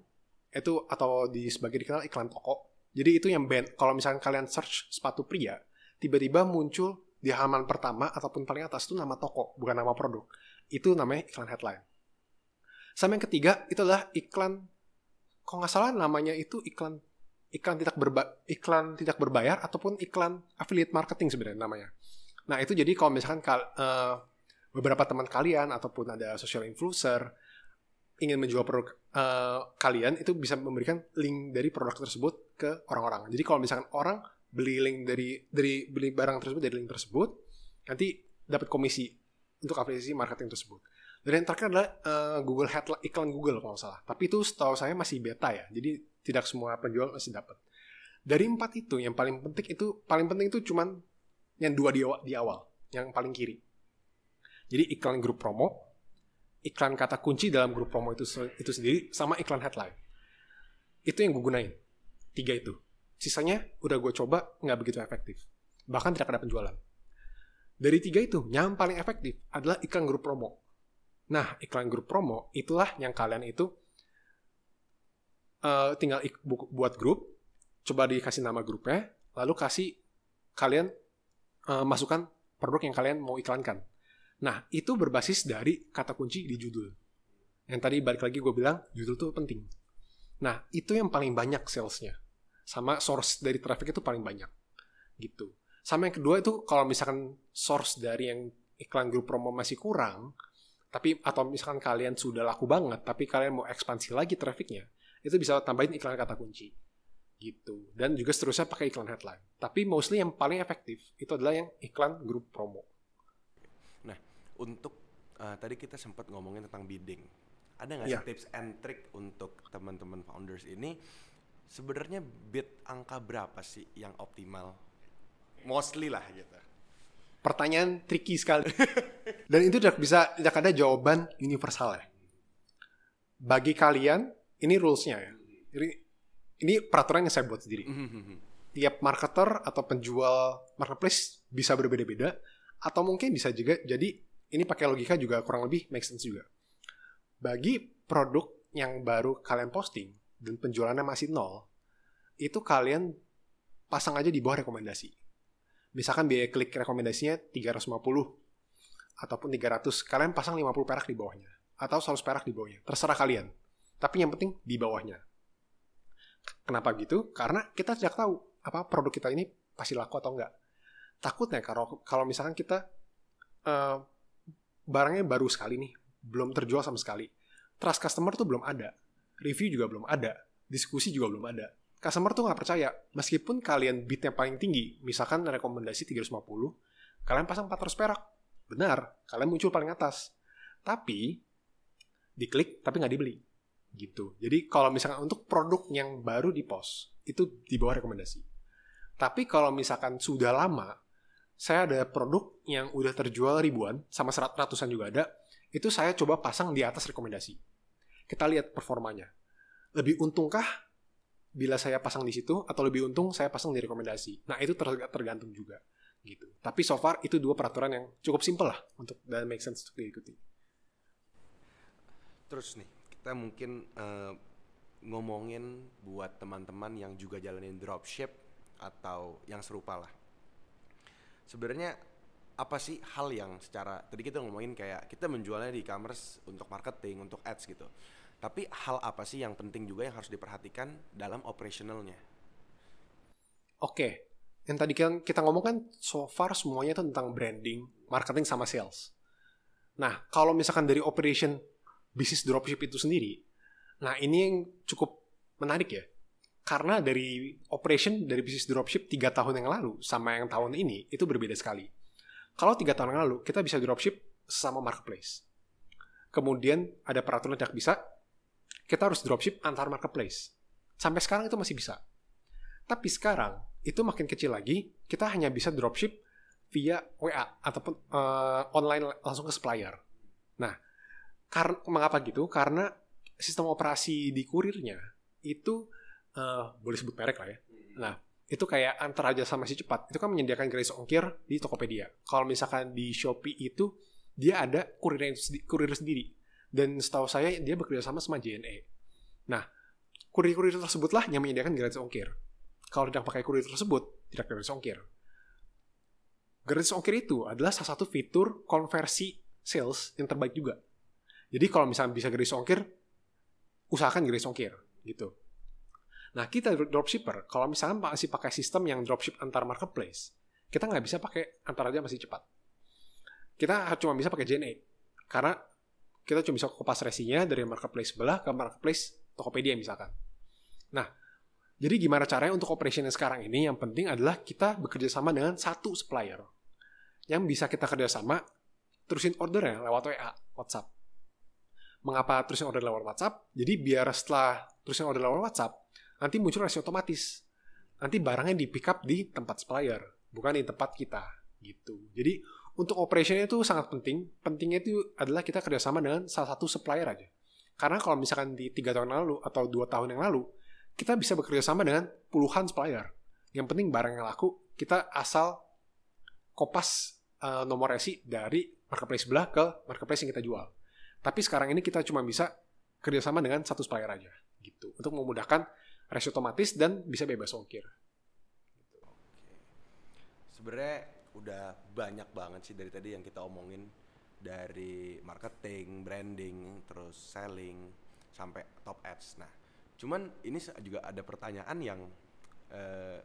itu atau di sebagai dikenal iklan toko. Jadi itu yang band. Kalau misalnya kalian search sepatu pria, tiba-tiba muncul di halaman pertama ataupun paling atas itu nama toko, bukan nama produk. Itu namanya iklan headline. Sama yang ketiga itu adalah iklan, kalau nggak salah namanya itu iklan iklan tidak berba, iklan tidak berbayar ataupun iklan affiliate marketing sebenarnya namanya. Nah itu jadi kalau misalkan eh, beberapa teman kalian ataupun ada social influencer ingin menjual produk eh, kalian itu bisa memberikan link dari produk tersebut ke orang-orang. Jadi kalau misalkan orang beli link dari dari beli barang tersebut dari link tersebut nanti dapat komisi untuk afiliasi marketing tersebut. Dan yang terakhir adalah eh, Google Headline iklan Google kalau salah. Tapi itu setahu saya masih beta ya. Jadi tidak semua penjual masih dapat. Dari empat itu yang paling penting itu paling penting itu cuman yang dua di awal, di awal yang paling kiri. Jadi iklan grup promo, iklan kata kunci dalam grup promo itu itu sendiri sama iklan headline. Itu yang gue gunain. Tiga itu. Sisanya udah gue coba nggak begitu efektif. Bahkan tidak ada penjualan. Dari tiga itu, yang paling efektif adalah iklan grup promo. Nah, iklan grup promo itulah yang kalian itu eh, tinggal buat grup, coba dikasih nama grupnya, lalu kasih kalian eh, masukkan produk yang kalian mau iklankan. Nah, itu berbasis dari kata kunci di judul. Yang tadi balik lagi gue bilang, judul tuh penting. Nah, itu yang paling banyak salesnya. Sama source dari traffic itu paling banyak. Gitu. Sama yang kedua itu, kalau misalkan source dari yang iklan grup promo masih kurang, tapi atau misalkan kalian sudah laku banget, tapi kalian mau ekspansi lagi trafficnya, itu bisa tambahin iklan kata kunci. Gitu. Dan juga seterusnya pakai iklan headline. Tapi mostly yang paling efektif itu adalah yang iklan grup promo. Untuk eh, tadi kita sempat ngomongin tentang bidding. Ada nggak Iya. sih tips and trick untuk teman-teman founders ini? Sebenarnya bid angka berapa sih yang optimal? Mostly lah gitu. pertanyaan tricky sekali. Dan itu tidak bisa tidak ada jawaban universal ya. Bagi kalian ini rulesnya ya. Jadi ini peraturan yang saya buat sendiri. Tiap marketer atau penjual marketplace bisa berbeda-beda atau mungkin bisa juga jadi ini pakai logika juga kurang lebih make sense juga. Bagi produk yang baru kalian posting dan penjualannya masih nol, itu kalian pasang aja di bawah rekomendasi. Misalkan biaya klik rekomendasinya 350 ataupun 300 kalian pasang 50 perak di bawahnya atau 100 perak di bawahnya. Terserah kalian tapi yang penting di bawahnya. Kenapa gitu? Karena kita tidak tahu apa produk kita ini pasti laku atau enggak. Takutnya kalau kalau misalkan kita eh, barangnya baru sekali nih belum terjual sama sekali. Trust customer tuh belum ada. Review juga belum ada. Diskusi juga belum ada. Customer tuh nggak percaya. Meskipun kalian bidnya paling tinggi misalkan rekomendasi 350 kalian pasang 400 perak. Benar kalian muncul paling atas. Tapi diklik tapi nggak dibeli. Gitu. Jadi kalau misalkan untuk produk yang baru di post itu di bawah rekomendasi. Tapi kalau misalkan sudah lama saya ada produk yang udah terjual ribuan, sama serat ratusan juga ada, itu saya coba pasang di atas rekomendasi. Kita lihat performanya. Lebih untungkah bila saya pasang di situ atau lebih untung saya pasang di rekomendasi. Nah, itu tergantung juga gitu. Tapi so far itu dua peraturan yang cukup simpel lah untuk dan make sense untuk diikuti. Terus nih, kita mungkin uh, ngomongin buat teman-teman yang juga jalanin dropship atau yang serupa lah. Sebenarnya apa sih hal yang secara tadi kita ngomongin kayak kita menjualnya di e-commerce untuk marketing, untuk ads gitu. Tapi hal apa sih yang penting juga yang harus diperhatikan dalam operationalnya? Oke, yang tadi kan kita ngomong kan so far semuanya itu tentang branding, marketing sama sales. Nah, kalau misalkan dari operation bisnis dropship itu sendiri, nah ini yang cukup menarik ya. Karena dari operation dari bisnis dropship tiga tahun yang lalu sama yang tahun ini itu berbeda sekali. Kalau tiga tahun yang lalu kita bisa dropship sama marketplace. Kemudian ada peraturan tidak bisa, kita harus dropship antar marketplace. Sampai sekarang itu masih bisa. Tapi sekarang itu makin kecil lagi, kita hanya bisa dropship via WA ataupun uh, online langsung ke supplier. Nah, karena mengapa gitu? Karena sistem operasi di kurirnya itu uh, boleh sebut merek lah ya. Nah, itu kayak antar aja sama si cepat itu kan menyediakan gratis ongkir di Tokopedia. Kalau misalkan di Shopee itu dia ada kurir kurir sendiri dan setahu saya dia bekerja sama sama JNE. Nah, kurir-kurir tersebutlah yang menyediakan gratis ongkir. Kalau tidak pakai kurir tersebut, tidak gratis ongkir. Gratis ongkir itu adalah salah satu fitur konversi sales yang terbaik juga. Jadi kalau misalnya bisa gratis ongkir, usahakan gratis ongkir gitu. Nah, kita dropshipper, kalau misalnya masih pakai sistem yang dropship antar marketplace, kita nggak bisa pakai antar aja masih cepat. Kita cuma bisa pakai JNE. Karena kita cuma bisa kopas resinya dari marketplace sebelah ke marketplace Tokopedia misalkan. Nah, jadi gimana caranya untuk operation yang sekarang ini? Yang penting adalah kita bekerja sama dengan satu supplier. Yang bisa kita kerjasama, terusin ordernya lewat WA, WhatsApp. Mengapa terusin order lewat WhatsApp? Jadi biar setelah terusin order lewat WhatsApp, nanti muncul resi otomatis. Nanti barangnya di pick up di tempat supplier, bukan di tempat kita. gitu. Jadi untuk operationnya itu sangat penting. Pentingnya itu adalah kita kerjasama dengan salah satu supplier aja. Karena kalau misalkan di tiga tahun lalu atau dua tahun yang lalu, kita bisa bekerja sama dengan puluhan supplier. Yang penting barang yang laku, kita asal kopas uh, nomor resi dari marketplace sebelah ke marketplace yang kita jual. Tapi sekarang ini kita cuma bisa kerjasama dengan satu supplier aja, gitu, untuk memudahkan resi otomatis dan bisa bebas ongkir. Sebenarnya udah banyak banget sih dari tadi yang kita omongin dari marketing, branding, terus selling sampai top ads. Nah, cuman ini juga ada pertanyaan yang uh,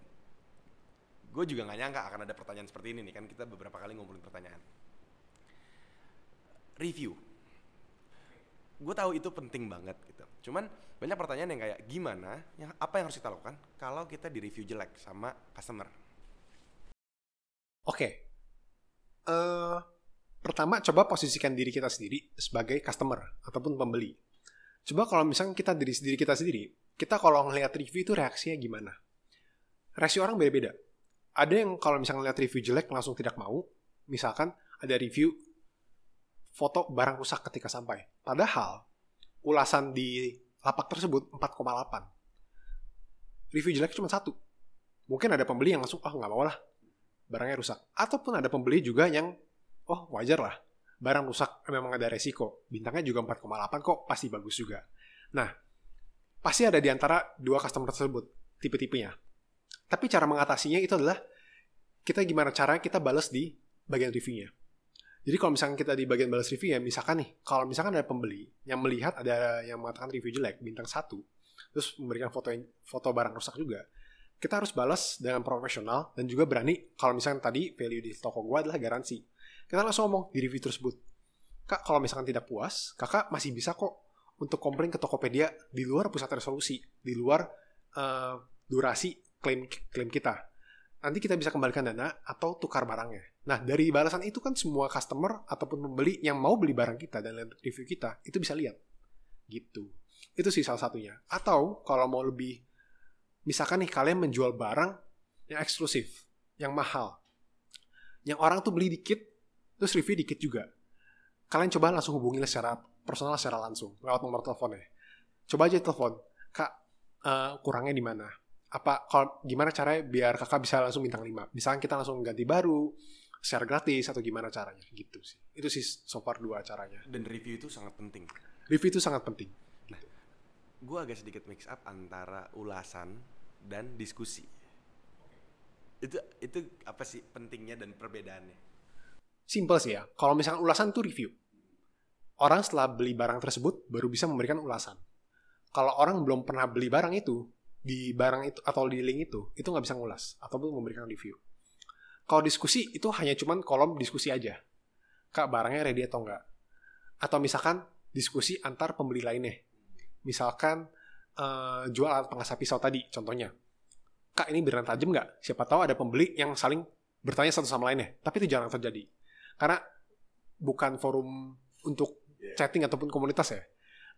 gue juga nggak nyangka akan ada pertanyaan seperti ini nih kan kita beberapa kali ngumpulin pertanyaan. Review. Gue tahu itu penting banget. Cuman banyak pertanyaan yang kayak gimana, yang apa yang harus kita lakukan kalau kita di review jelek sama customer. Oke. Okay. Uh, eh, pertama coba posisikan diri kita sendiri sebagai customer ataupun pembeli. Coba kalau misalnya kita diri sendiri kita sendiri, kita kalau ngelihat review itu reaksinya gimana? Reaksi orang beda-beda. Ada yang kalau misalnya ngelihat review jelek langsung tidak mau. Misalkan ada review foto barang rusak ketika sampai. Padahal ulasan di lapak tersebut 4,8. Review jelek cuma satu. Mungkin ada pembeli yang langsung, oh nggak mau lah, barangnya rusak. Ataupun ada pembeli juga yang oh wajar lah barang rusak memang ada resiko bintangnya juga 4,8 kok pasti bagus juga nah pasti ada di antara dua customer tersebut tipe-tipenya tapi cara mengatasinya itu adalah kita gimana cara kita balas di bagian reviewnya jadi kalau misalkan kita di bagian balas review ya misalkan nih kalau misalkan ada pembeli yang melihat ada yang mengatakan review jelek bintang satu terus memberikan foto foto barang rusak juga kita harus balas dengan profesional dan juga berani kalau misalkan tadi value di toko gua adalah garansi kita langsung ngomong di review tersebut. Kak, kalau misalkan tidak puas, kakak masih bisa kok untuk komplain ke Tokopedia di luar pusat resolusi, di luar uh, durasi klaim klaim kita. Nanti kita bisa kembalikan dana atau tukar barangnya. Nah, dari balasan itu kan semua customer ataupun pembeli yang mau beli barang kita dan review kita, itu bisa lihat. Gitu. Itu sih salah satunya. Atau kalau mau lebih, misalkan nih kalian menjual barang yang eksklusif, yang mahal Yang orang tuh beli dikit, terus review dikit juga. Kalian coba langsung hubungi secara personal, secara langsung, lewat nomor teleponnya. Coba aja telepon, kak, uh, kurangnya di mana? Apa, kalau gimana caranya biar kakak bisa langsung bintang 5? Misalnya kita langsung ganti baru, secara gratis, atau gimana caranya, gitu sih. Itu sih so far dua caranya. Dan review itu sangat penting. Review itu sangat penting. Nah, gue agak sedikit mix up antara ulasan dan diskusi. Itu itu apa sih pentingnya dan perbedaannya? Simple sih ya. Kalau misalkan ulasan itu review. Orang setelah beli barang tersebut baru bisa memberikan ulasan. Kalau orang belum pernah beli barang itu, di barang itu atau di link itu, itu nggak bisa ngulas ataupun memberikan review. Kalau diskusi itu hanya cuman kolom diskusi aja. Kak barangnya ready atau enggak? Atau misalkan diskusi antar pembeli lainnya. Misalkan uh, jual alat pengasah pisau tadi, contohnya kak ini beneran tajam nggak? Siapa tahu ada pembeli yang saling bertanya satu sama lainnya. Tapi itu jarang terjadi. Karena bukan forum untuk iya. chatting ataupun komunitas ya.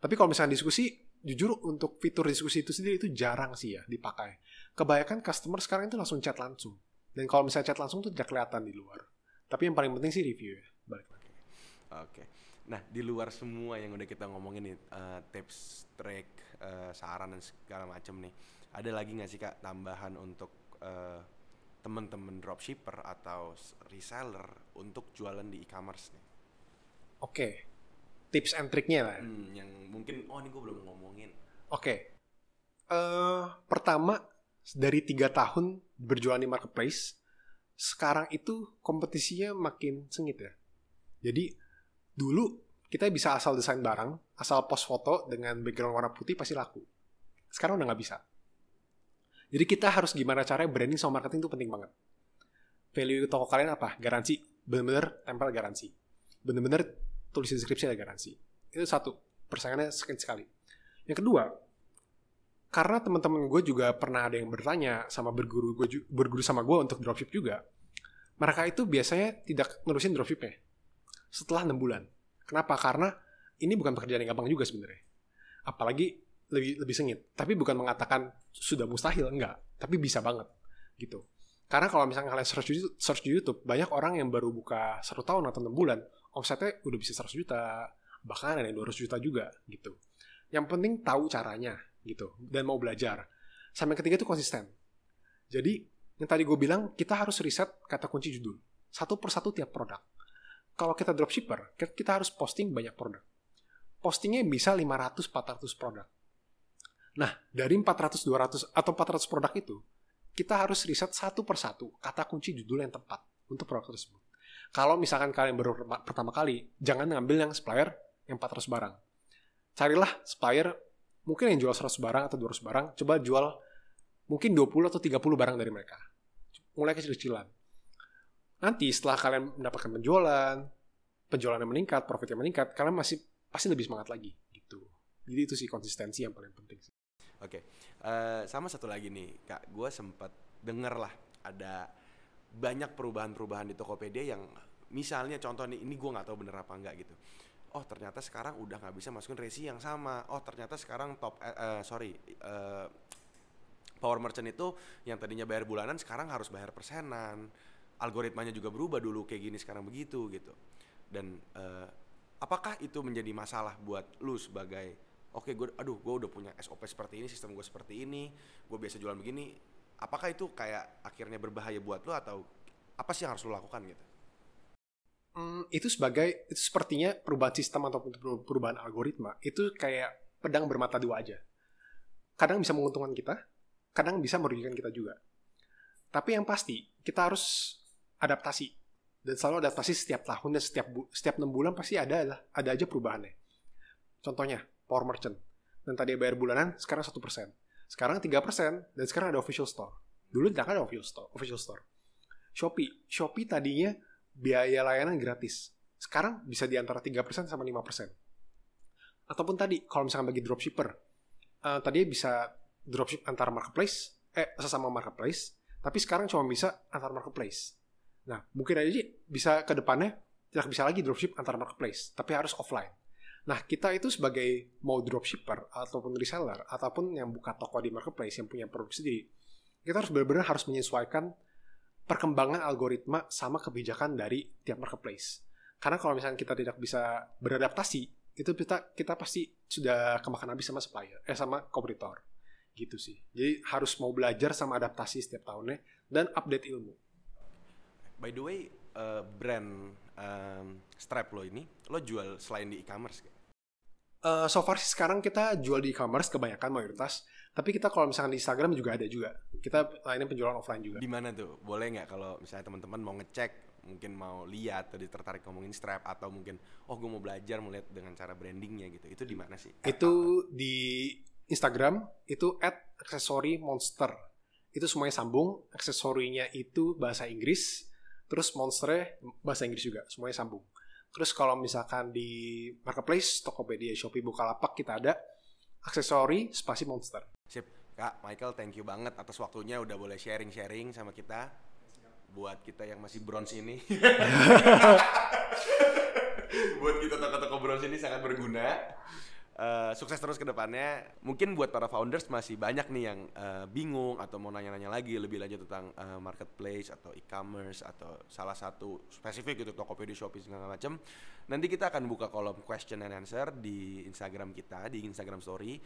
Tapi kalau misalnya diskusi, jujur untuk fitur diskusi itu sendiri itu jarang sih ya dipakai. Kebanyakan customer sekarang itu langsung chat langsung. Dan kalau misalnya chat langsung tuh tidak kelihatan di luar. Tapi yang paling penting sih review ya. Balik lagi. Oke. Okay. Nah, di luar semua yang udah kita ngomongin nih, uh, tips, track, uh, saran dan segala macam nih ada lagi nggak sih kak tambahan untuk uh, teman-teman dropshipper atau reseller untuk jualan di e-commerce nih? Oke, okay. Tips and triknya lah. Hmm, yang mungkin oh ini gue belum ngomongin. Oke, okay. uh, eh, pertama dari tiga tahun berjualan di marketplace, sekarang itu kompetisinya makin sengit ya. Jadi dulu kita bisa asal desain barang, asal post foto dengan background warna putih pasti laku. Sekarang udah nggak bisa jadi kita harus gimana caranya branding sama marketing itu penting banget. Value toko kalian apa? Garansi. Bener-bener tempel garansi. Bener-bener tulis deskripsi ada garansi. Itu satu. Persaingannya sekian sekali. Yang kedua, karena teman-teman gue juga pernah ada yang bertanya sama berguru gue berguru sama gue untuk dropship juga. Mereka itu biasanya tidak nerusin dropshipnya setelah enam bulan. Kenapa? Karena ini bukan pekerjaan yang gampang juga sebenarnya. Apalagi lebih lebih sengit. Tapi bukan mengatakan sudah mustahil, enggak. Tapi bisa banget gitu. Karena kalau misalnya kalian di, search di YouTube, banyak orang yang baru buka satu tahun atau enam bulan, omsetnya udah bisa 100 juta, bahkan ada yang 200 juta juga gitu. Yang penting tahu caranya gitu dan mau belajar. Sama yang ketiga itu konsisten. Jadi yang tadi gue bilang kita harus riset kata kunci judul satu persatu tiap produk. Kalau kita dropshipper, kita harus posting banyak produk. Postingnya bisa 500-400 produk Nah, dari 400, 200, atau 400 produk itu, kita harus riset satu persatu kata kunci judul yang tepat untuk produk tersebut. Kalau misalkan kalian baru pertama kali, jangan ngambil yang supplier yang 400 barang. Carilah supplier mungkin yang jual 100 barang atau 200 barang, coba jual mungkin 20 atau 30 barang dari mereka. Mulai kecil-kecilan. Nanti setelah kalian mendapatkan penjualan, penjualannya meningkat, profitnya meningkat, kalian masih pasti lebih semangat lagi gitu. Jadi itu sih konsistensi yang paling penting sih. Oke, okay. uh, eh, sama satu lagi nih, kak, gue sempat denger lah ada banyak perubahan-perubahan di Tokopedia yang misalnya contoh nih, ini gue nggak tahu bener apa enggak gitu. Oh ternyata sekarang udah nggak bisa masukin resi yang sama. Oh ternyata sekarang top, uh, uh, sorry, uh, power merchant itu yang tadinya bayar bulanan sekarang harus bayar persenan. Algoritmanya juga berubah dulu kayak gini sekarang begitu gitu. Dan uh, apakah itu menjadi masalah buat lu sebagai oke okay, gue aduh gue udah punya SOP seperti ini sistem gue seperti ini gue biasa jualan begini apakah itu kayak akhirnya berbahaya buat lo atau apa sih yang harus lo lakukan gitu? Hmm, itu sebagai itu sepertinya perubahan sistem ataupun perubahan algoritma itu kayak pedang bermata dua aja. Kadang bisa menguntungkan kita kadang bisa merugikan kita juga. Tapi yang pasti kita harus adaptasi. Dan selalu adaptasi setiap tahun dan setiap setiap enam bulan pasti ada ada aja perubahannya. Contohnya power merchant. Dan tadi bayar bulanan, sekarang satu persen. Sekarang tiga persen, dan sekarang ada official store. Dulu tidak ada official store. Official store. Shopee. Shopee tadinya biaya layanan gratis. Sekarang bisa di antara 3% sama 5%. Ataupun tadi, kalau misalkan bagi dropshipper, uh, tadi bisa dropship antar marketplace, eh sesama marketplace, tapi sekarang cuma bisa antar marketplace. Nah, mungkin aja bisa ke depannya tidak bisa lagi dropship antar marketplace, tapi harus offline. Nah, kita itu sebagai mau dropshipper ataupun reseller ataupun yang buka toko di marketplace yang punya produk sendiri, kita harus benar-benar harus menyesuaikan perkembangan algoritma sama kebijakan dari tiap marketplace. Karena kalau misalnya kita tidak bisa beradaptasi, itu kita kita pasti sudah kemakan habis sama supplier, eh sama kompetitor. Gitu sih. Jadi harus mau belajar sama adaptasi setiap tahunnya dan update ilmu. By the way, uh, brand um, Stripe lo ini, lo jual selain di e-commerce gak? Uh, so far sih sekarang kita jual di e-commerce kebanyakan mayoritas, tapi kita kalau misalkan di Instagram juga ada juga. Kita lainnya penjualan offline juga. Di mana tuh? Boleh nggak kalau misalnya teman-teman mau ngecek, mungkin mau lihat atau tertarik ngomongin Stripe atau mungkin oh gue mau belajar mau lihat dengan cara brandingnya gitu. Itu di mana sih? Itu di Instagram itu at aksesori monster. Itu semuanya sambung. Aksesorinya itu bahasa Inggris, terus monsternya bahasa Inggris juga, semuanya sambung. Terus kalau misalkan di marketplace, Tokopedia, Shopee, Bukalapak kita ada aksesori spasi monster. Sip, Kak Michael thank you banget atas waktunya udah boleh sharing-sharing sama kita. Buat kita yang masih bronze ini. Buat kita toko-toko bronze ini sangat berguna. Uh, sukses terus ke depannya. Mungkin buat para founders masih banyak nih yang uh, bingung atau mau nanya-nanya lagi lebih lanjut tentang uh, marketplace atau e-commerce atau salah satu spesifik gitu Tokopedia, Shopee segala macam. Nanti kita akan buka kolom question and answer di Instagram kita, di Instagram story.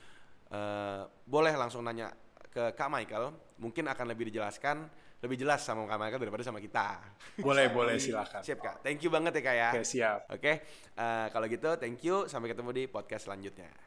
Uh, boleh langsung nanya ke Kak Michael, mungkin akan lebih dijelaskan lebih jelas sama Kak Michael daripada sama kita. Boleh, boleh silakan. Siap Kak. Thank you banget ya Kak ya. Oke, siap. Oke. Uh, kalau gitu thank you sampai ketemu di podcast selanjutnya.